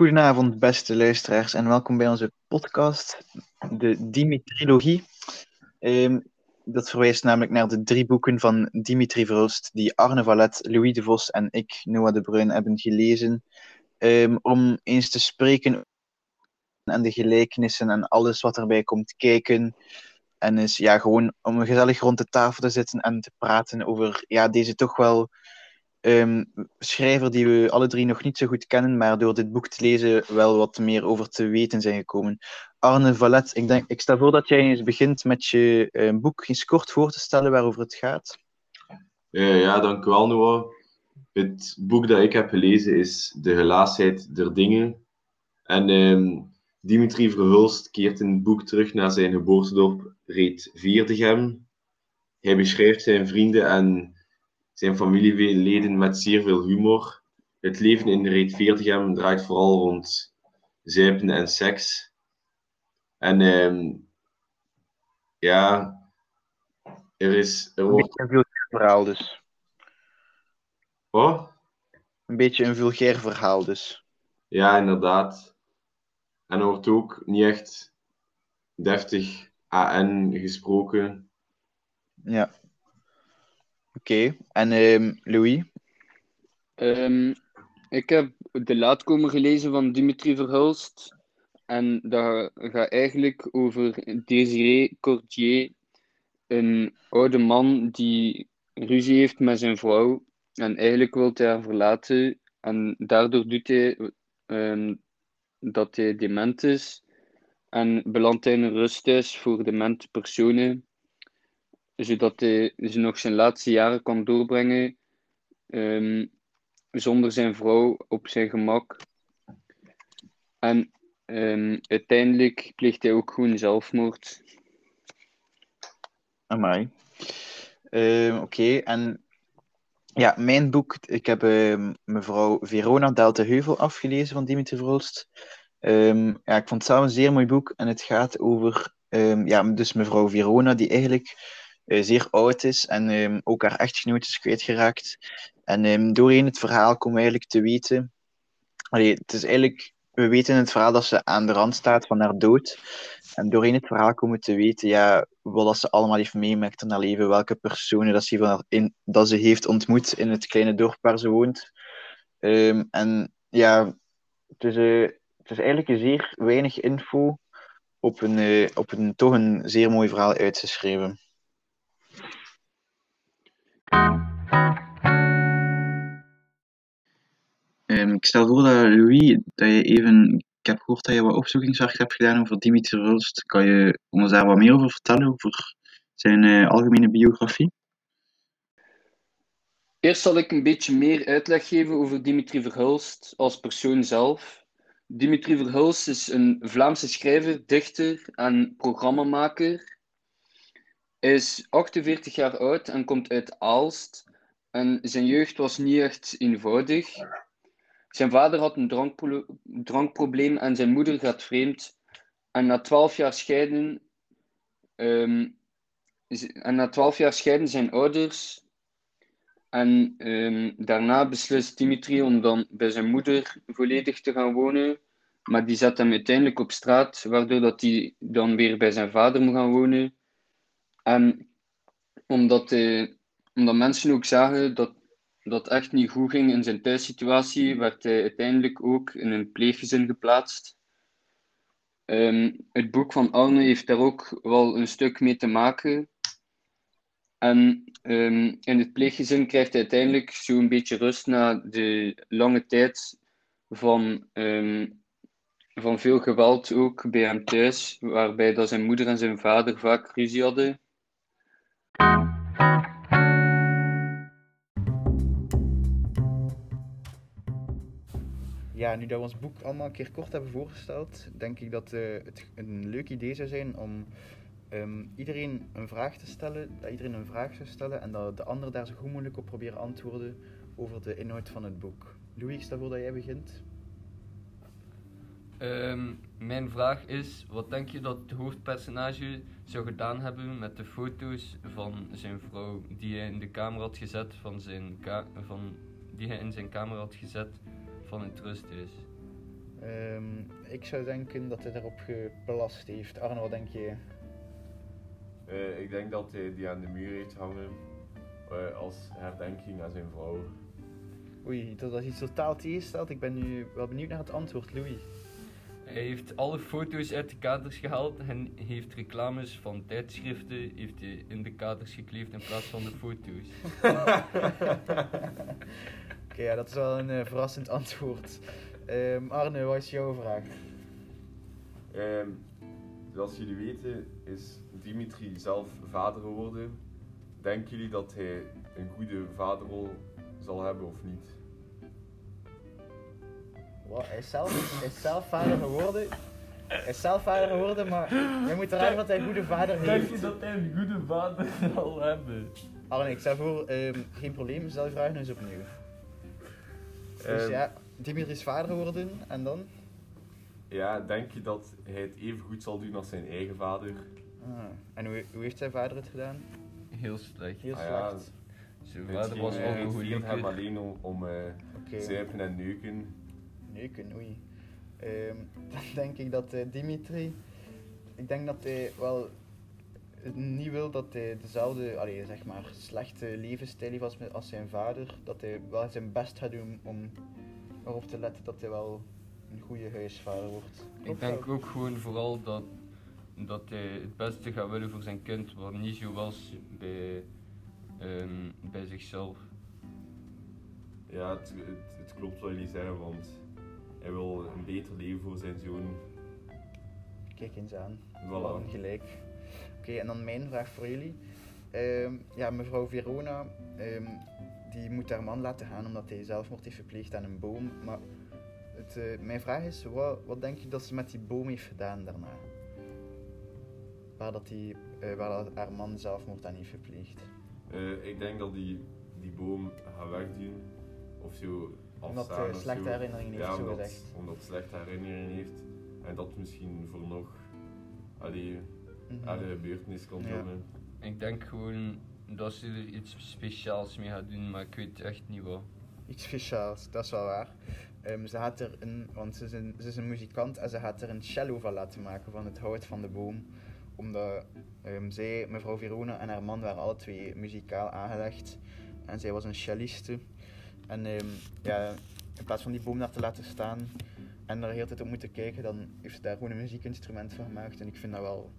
Goedenavond, beste luisteraars, en welkom bij onze podcast, de Dimitrilogie. Um, dat verwijst namelijk naar de drie boeken van Dimitri Verhulst, die Arne Vallet, Louis de Vos en ik, Noah de Bruin, hebben gelezen, um, om eens te spreken en de gelijkenissen en alles wat erbij komt kijken. En is ja, gewoon om gezellig rond de tafel te zitten en te praten over ja, deze toch wel um, schrijver die we alle drie nog niet zo goed kennen, maar door dit boek te lezen wel wat meer over te weten zijn gekomen. Arne Vallet, ik, denk, ik stel voor dat jij eens begint met je uh, boek eens kort voor te stellen waarover het gaat. Uh, ja, dank u wel, Noah. Het boek dat ik heb gelezen is De Gelaasheid der Dingen. En um, Dimitri Verhulst keert in het boek terug naar zijn geboortedorp Reet Vierdegem. Hij beschrijft zijn vrienden en zijn familieleden met zeer veel humor. Het leven in Reet 40 draait vooral rond zuipen en seks. En um, ja, er is... Er wordt... Een beetje een vulgair verhaal dus. Wat? Een beetje een vulgair verhaal dus. Ja, inderdaad. En er wordt ook niet echt deftig AN gesproken. Ja. Oké, en um, Louis? Um, ik heb De Laatkomer gelezen van Dimitri Verhulst. En dat gaat eigenlijk over Désiré Cordier, een oude man die ruzie heeft met zijn vrouw. En eigenlijk wil hij haar verlaten. En daardoor doet hij um, dat hij dement is. En belandt hij in een rusthuis voor demente personen zodat hij ze nog zijn laatste jaren kan doorbrengen um, zonder zijn vrouw op zijn gemak. En um, uiteindelijk pleegt hij ook gewoon zelfmoord. Amai. Uh, Oké, en ja, mijn boek, ik heb mevrouw Verona Delta Heuvel afgelezen van Dimitri Verhulst. Um, ja, ik vond het zelf een zeer mooi boek en het gaat over ja, dus mevrouw Verona die eigenlijk zeer oud is en um, ook haar echtgenoot is kwijtgeraakt. En um, doorheen het verhaal komen we eigenlijk te weten. Allee, het is eigenlijk, we weten in het verhaal dat ze aan de rand staat van haar dood. En doorheen het verhaal komen we te weten ja, wat ze allemaal heeft meemaakt in haar leven, welke personen dat ze, van in, dat ze heeft ontmoet in het kleine dorp waar ze woont. Um, en ja, het is, uh, het is eigenlijk zeer weinig info op een, uh, op een toch een zeer mooi verhaal uitgeschreven. Um, ik stel voor dat Louis, dat je even, ik heb gehoord dat je wat opzoekingswerk hebt gedaan over Dimitri Rulst. Kan je ons daar wat meer over vertellen, over zijn uh, algemene biografie? Eerst zal ik een beetje meer uitleg geven over Dimitri Verhulst als persoon zelf. Dimitri Verhulst is een Vlaamse schrijver, dichter en programmamaker. Is 48 jaar oud en komt uit Aalst. En zijn jeugd was niet echt eenvoudig. Zijn vader had een drankpro drankprobleem en zijn moeder gaat vreemd. En na 12 jaar scheiden, um, en na 12 jaar scheiden zijn ouders. En um, daarna beslist Dimitri om dan bij zijn moeder volledig te gaan wonen. Maar die zet hem uiteindelijk op straat, waardoor dat hij dan weer bij zijn vader moet gaan wonen. En omdat, hij, omdat mensen ook zagen dat dat echt niet goed ging in zijn thuissituatie, werd hij uiteindelijk ook in een pleeggezin geplaatst. Um, het boek van Arne heeft daar ook wel een stuk mee te maken. En um, in het pleeggezin krijgt hij uiteindelijk zo'n beetje rust na de lange tijd van, um, van veel geweld ook bij hem thuis, waarbij dat zijn moeder en zijn vader vaak ruzie hadden. Ja, nu dat we ons boek allemaal een keer kort hebben voorgesteld, denk ik dat uh, het een leuk idee zou zijn om um, iedereen een vraag te stellen, dat iedereen een vraag zou stellen en dat de ander daar zo goed mogelijk op proberen antwoorden over de inhoud van het boek. Louis, ik stel voor dat jij begint. Um, mijn vraag is, wat denk je dat het hoofdpersonage zou gedaan hebben met de foto's van zijn vrouw die hij in de kamer had gezet van zijn van, die hij in zijn kamer had gezet van het rusthuis? Ehm, ik zou denken dat hij erop geplast heeft. Arno, wat denk je? Eh, ik denk dat hij die aan de muur heeft hangen eh, als herdenking aan zijn vrouw. Oei, dat is iets totaal tegenstelt. Ik ben nu wel benieuwd naar het antwoord, Louis. Hij heeft alle foto's uit de kaders gehaald en heeft reclames van tijdschriften heeft hij in de kaders gekleefd in plaats van de foto's. Oké, ja, dat is wel een eh, verrassend antwoord. Ehm, Arne, wat is jouw vraag? Ehm, zoals jullie weten is Dimitri zelf vader geworden. Denken jullie dat hij een goede vaderrol zal hebben of niet? Wat, hij, is zelf, is zelf vader geworden. Hij is zelf vader geworden, maar je moet eraan dat hij een goede vader heeft. Denk je dat hij een goede vader zal hebben? Arne, ik stel voor, ehm, geen probleem, stel je vraag nog eens opnieuw. Dus Ehm, ja, Dimitri is vader geworden en dan? Ja, denk je dat hij het even goed zal doen als zijn eigen vader? Ah, en hoe, hoe heeft zijn vader het gedaan? Heel slecht. Heel Ah ja. Zijn Het vader was eh, het viert hem alleen om, om eh, Oké, zuipen en neuken. Neuken, oei. Ehm, dan denk ik dat eh, Dimitri, ik denk dat hij wel niet wil dat hij dezelfde, allee, zeg maar, slechte levensstijl heeft als, zijn vader. Dat hij wel zijn best gaat doen om erop te letten dat hij wel een goede huisvader wordt. Ik denk ook gewoon vooral dat, dat hij het beste gaat willen voor zijn kind, wat niet zo was bij, ehm, bij zichzelf. Ja, het, het, het klopt wat jullie zeggen, want hij wil een beter leven voor zijn zoon. Kijk eens aan. Voilà. Gelijk. Oké, en dan mijn vraag voor jullie. Ehm, ja, mevrouw Verona, ehm, die moet haar man laten gaan omdat hij zelfmoord heeft gepleegd aan een boom. Maar het, eh, mijn vraag is, wat, wat denk je dat ze met die boom heeft gedaan daarna? Waar, dat die, eh, waar dat haar man zelfmoord aan heeft gepleegd. Eh, ik denk dat die, die boom gaat wegdoen. Of zo Omdat hij of slechte zo. herinneringen heeft, ja, zo omdat, gezegd. omdat het slechte herinneringen heeft. En dat misschien voor nog allee, Mhm. aan de gebeurtenis kan Ja. komen. Ik denk gewoon dat ze er iets speciaals mee gaat doen, maar ik weet echt niet wat. Iets speciaals, dat is wel waar. Ehm, ze gaat er een, want ze is, een, ze is een muzikant en ze gaat er een cello van laten maken van het hout van de boom. Omdat ehm, zij, mevrouw Verona en haar man waren alle twee muzikaal aangelegd. En zij was een celliste. En ehm, ja, in plaats van die boom daar te laten staan en er de hele tijd op moeten kijken, dan heeft ze daar gewoon een muziekinstrument van gemaakt. En ik vind dat wel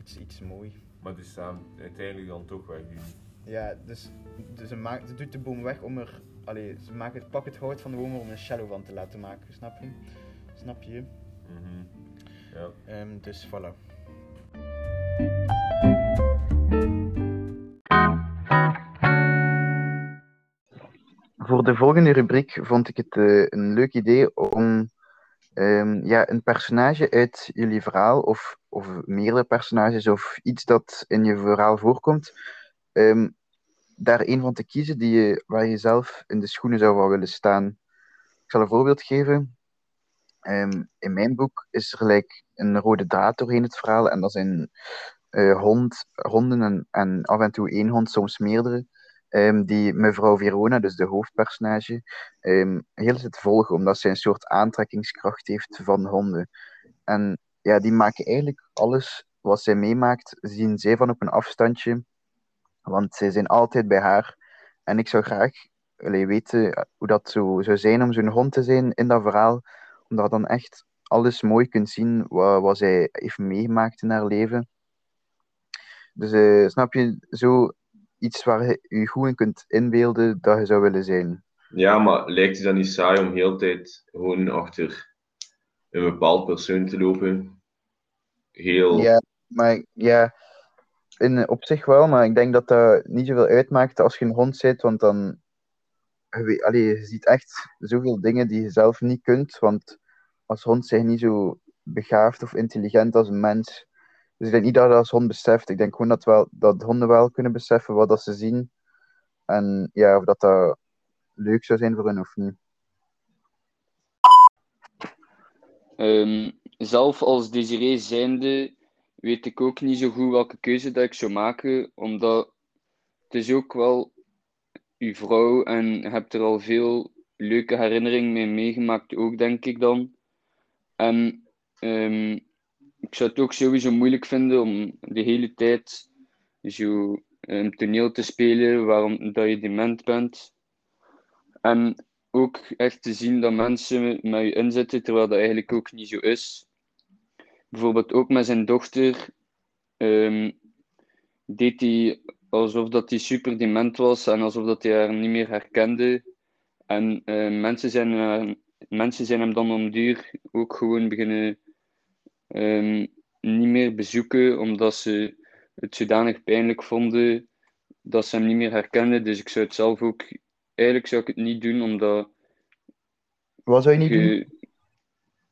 iets, iets mooi. Maar dus ze gaan uiteindelijk dan toch wegdoen. Ja, dus, dus ze, maakt, ze doet de boom weg om er. Allee, ze maakt het, pak het hout van de boom om een cello van te laten maken, snap je? Snap je? Mhm. Ja. Ehm, dus voilà. Voor de volgende rubriek vond ik het eh, een leuk idee om ehm, ja, een personage uit jullie verhaal, of, of meerdere personages, of iets dat in je verhaal voorkomt, ehm, daar een van te kiezen die je, waar je zelf in de schoenen zou willen staan. Ik zal een voorbeeld geven. Ehm, in mijn boek is er gelijk een rode draad doorheen het verhaal, en dat zijn eh, hond, honden en, en af en toe één hond, soms meerdere ehm, die mevrouw Verona, dus de hoofdpersonage, ehm heel tijd volgen, omdat zij een soort aantrekkingskracht heeft van honden. En ja, die maken eigenlijk alles wat zij meemaakt, zien zij van op een afstandje, want zij zijn altijd bij haar. En ik zou graag allee, weten hoe dat zo zou zijn om zo'n hond te zijn in dat verhaal, omdat je dan echt alles mooi kunt zien wat, wat zij heeft meegemaakt in haar leven. Dus eh, snap je, zo iets waar je je goed in kunt inbeelden dat je zou willen zijn. ja, maar lijkt het dan niet saai om heel de tijd gewoon achter een bepaald persoon te lopen? Heel. Ja, maar ja, in, op zich wel, maar ik denk dat dat niet zoveel uitmaakt als je een hond zit, want dan, allee, je ziet echt zoveel dingen die je zelf niet kunt, want als hond zijn je niet zo begaafd of intelligent als een mens. Dus ik denk niet dat dat als hond beseft. Ik denk gewoon dat, wel, dat honden wel kunnen beseffen wat dat ze zien. En ja, of dat dat leuk zou zijn voor hen of niet. Ehm, zelf als Desiree zijnde weet ik ook niet zo goed welke keuze dat ik zou maken, omdat het is ook wel uw vrouw en hebt er al veel leuke herinneringen mee meegemaakt, ook denk ik dan. En ehm, ik zou het ook sowieso moeilijk vinden om de hele tijd zo een toneel te spelen waarom dat je dement bent. En ook echt te zien dat mensen met je inzitten, terwijl dat eigenlijk ook niet zo is. Bijvoorbeeld ook met zijn dochter ehm, deed hij alsof dat hij super dement was en alsof dat hij haar niet meer herkende. En uh, mensen, zijn, uh, mensen zijn hem dan om duur ook gewoon beginnen um, niet meer bezoeken, omdat ze het zodanig pijnlijk vonden dat ze hem niet meer herkenden. Dus ik zou het zelf ook... Eigenlijk zou ik het niet doen, omdat... Wat zou je niet doen?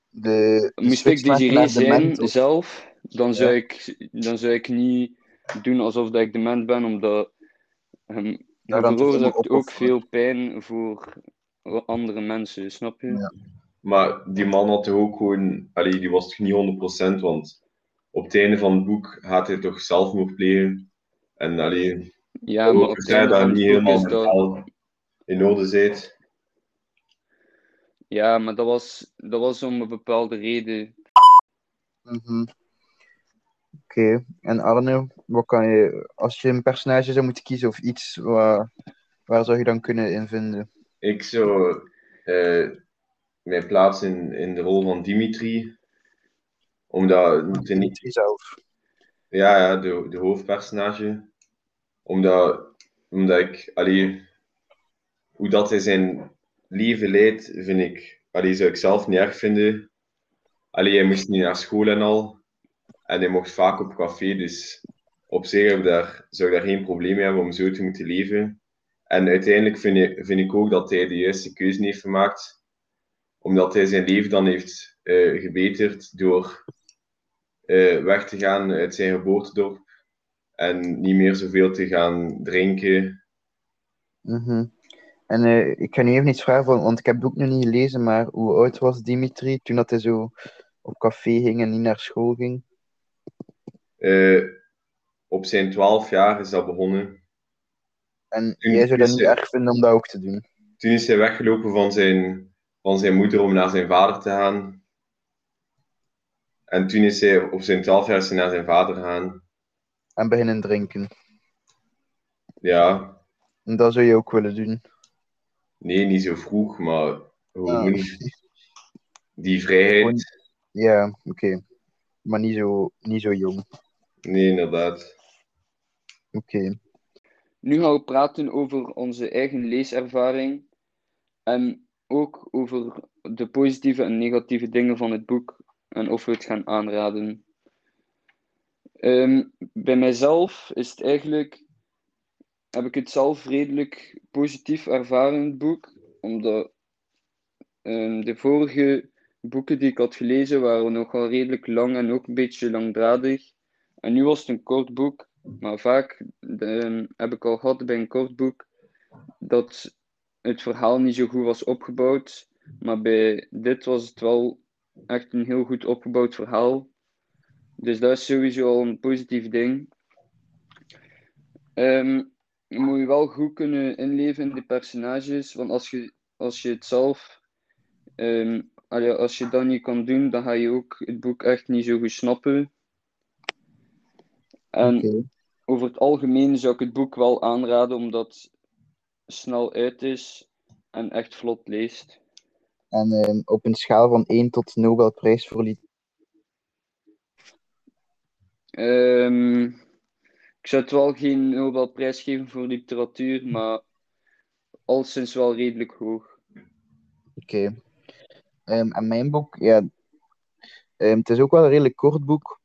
De, de Moest ik Desiree naar zijn zelf, dan zou, Ja. ik, dan zou ik niet doen alsof dat ik dement ben, omdat hem, Ja, dat veroorzaakt ook veel pijn voor andere mensen, snap je? Ja. Maar die man had toch ook gewoon, allee, die was toch niet 100%, want op het einde van het boek gaat hij toch zelfmoord plegen. En allee, Ja, maar dat van niet helemaal dat... in orde zit. Ja, maar dat was, dat was om een bepaalde reden. Mhm. Oké, en Arne, wat kan je, als je een personage zou moeten kiezen of iets, waar, waar zou je dan kunnen in vinden? Ik zou eh, mij plaatsen in, in de rol van Dimitri. Omdat, Dimitri zelf. ja, ja, de, de hoofdpersonage. Omdat, omdat ik, allee, hoe dat hij zijn leven leidt, vind ik, allee, zou ik zelf niet erg vinden. Allee, hij moest niet naar school en al. En hij mocht vaak op café, dus op zich heb daar, zou ik daar geen probleem mee hebben om zo te moeten leven. En uiteindelijk vind ik, vind ik ook dat hij de juiste keuze heeft gemaakt, omdat hij zijn leven dan heeft eh, gebeterd door eh, weg te gaan uit zijn geboortedorp en niet meer zoveel te gaan drinken. Mhm. En eh, ik ga nu even iets vragen, want ik heb het boek nog niet gelezen, maar hoe oud was Dimitri toen dat hij zo op café ging en niet naar school ging? Op zijn twaalf jaar is dat begonnen. En Toen jij zou dat niet erg vinden om dat ook te doen? Toen is hij weggelopen van zijn, van zijn moeder om naar zijn vader te gaan. En toen is hij op zijn twaalf jaar is hij naar zijn vader gegaan. En beginnen drinken? Ja, En dat zou je ook willen doen? nee, niet zo vroeg, maar gewoon Ah. die vrijheid. Ja, oké. Maar niet zo, niet zo jong. Nee, inderdaad. Oké. Nu gaan we praten over onze eigen leeservaring en ook over de positieve en negatieve dingen van het boek en of we het gaan aanraden. Ehm, bij mijzelf is het eigenlijk, heb ik het zelf redelijk positief ervaren, het boek, omdat ehm, de vorige boeken die ik had gelezen waren nogal redelijk lang en ook een beetje langdradig. En nu was het een kort boek, maar vaak ehm, heb ik al gehad bij een kort boek dat het verhaal niet zo goed was opgebouwd. Maar bij dit was het wel echt een heel goed opgebouwd verhaal. Dus dat is sowieso al een positief ding. Ehm, je moet je wel goed kunnen inleven in de personages, want als je, als je het zelf, ehm, als je dat niet kan doen, dan ga je ook het boek echt niet zo goed snappen. En over het algemeen zou ik het boek wel aanraden, omdat snel uit is en echt vlot leest. En ehm, op een schaal van 1 tot Nobelprijs voor literatuur. Ehm, ik zou het wel geen Nobelprijs geven voor literatuur, maar al sinds wel redelijk hoog. Oké. Ehm, en mijn boek, ja. het is ook wel een redelijk kort boek.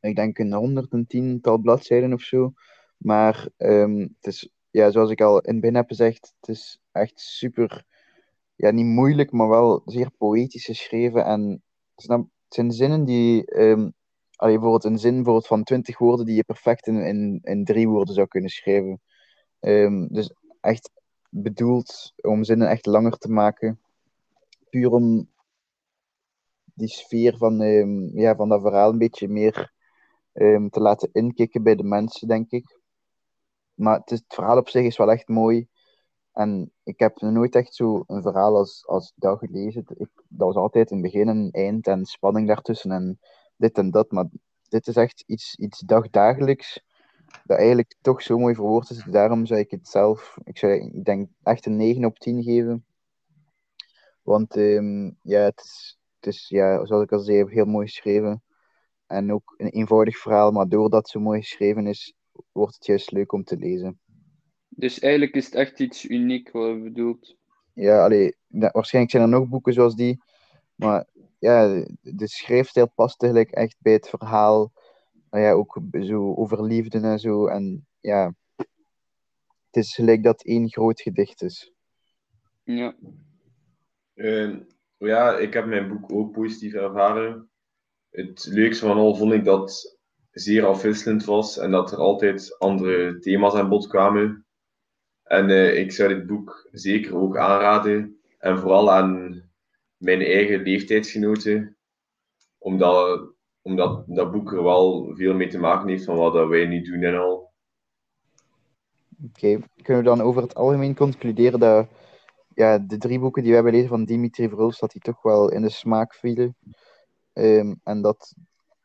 Ik denk een 110-tal bladzijden of zo. Maar het is, ja, zoals ik al in het begin heb gezegd, het is echt super, ja, niet moeilijk, maar wel zeer poëtisch geschreven. En snap, het zijn zinnen die, ehm allee, bijvoorbeeld een zin van 20 woorden die je perfect in, in, in drie woorden zou kunnen schrijven. Ehm, dus echt bedoeld om zinnen echt langer te maken. Puur om die sfeer van, ehm, ja, van dat verhaal een beetje meer te laten inkikken bij de mensen, denk ik. Maar het, verhaal op zich is wel echt mooi. En ik heb nooit echt zo een verhaal als, als dat gelezen. Ik, dat was altijd een begin, een eind en spanning daartussen en dit en dat. Maar dit is echt iets, iets dagdagelijks dat eigenlijk toch zo mooi verwoord is. Daarom zou ik het zelf, ik, zou, ik denk echt een 9 op 10 geven. Want ehm, ja, het is, het is, ja, zoals ik al zei, heel mooi geschreven. En ook een eenvoudig verhaal, maar doordat het zo mooi geschreven is, wordt het juist leuk om te lezen. Dus eigenlijk is het echt iets uniek wat je bedoelt. Ja, allee, waarschijnlijk zijn er nog boeken zoals die, maar ja, de schrijfstijl past eigenlijk echt bij het verhaal. Nou ja, ook zo over liefde en zo. En ja, het is gelijk dat één groot gedicht is. Ja. Ehm, ja, ik heb mijn boek ook positief ervaren. Het leukste van al vond ik dat zeer afwisselend was en dat er altijd andere thema's aan bod kwamen. En eh, ik zou dit boek zeker ook aanraden. En vooral aan mijn eigen leeftijdsgenoten. Omdat, omdat dat boek er wel veel mee te maken heeft van wat wij nu doen en al. Oké, kunnen we dan over het algemeen concluderen dat ja, de drie boeken die we hebben gelezen van Dimitri Verhulst, dat die toch wel in de smaak vielen. Ehm, en dat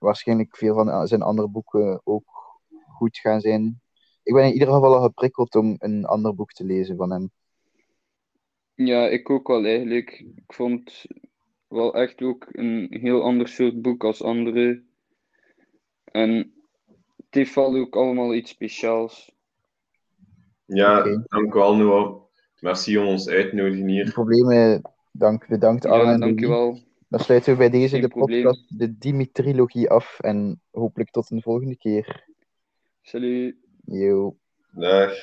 waarschijnlijk veel van zijn andere boeken ook goed gaan zijn. Ik ben in ieder geval al geprikkeld om een ander boek te lezen van hem. Ja, ik ook wel eigenlijk. Ik vond wel echt ook een heel ander soort boek als andere. En het heeft wel ook allemaal iets speciaals. Ja, okay. dank u wel, Noah. Merci om ons uit te nodigen hier. Problemen, dank, bedankt Arne. Ja, dankjewel. Dan sluiten we bij deze Geen de probleem. podcast, de Dimitrilogie af. En hopelijk tot een volgende keer. Salut. Yo. Dag.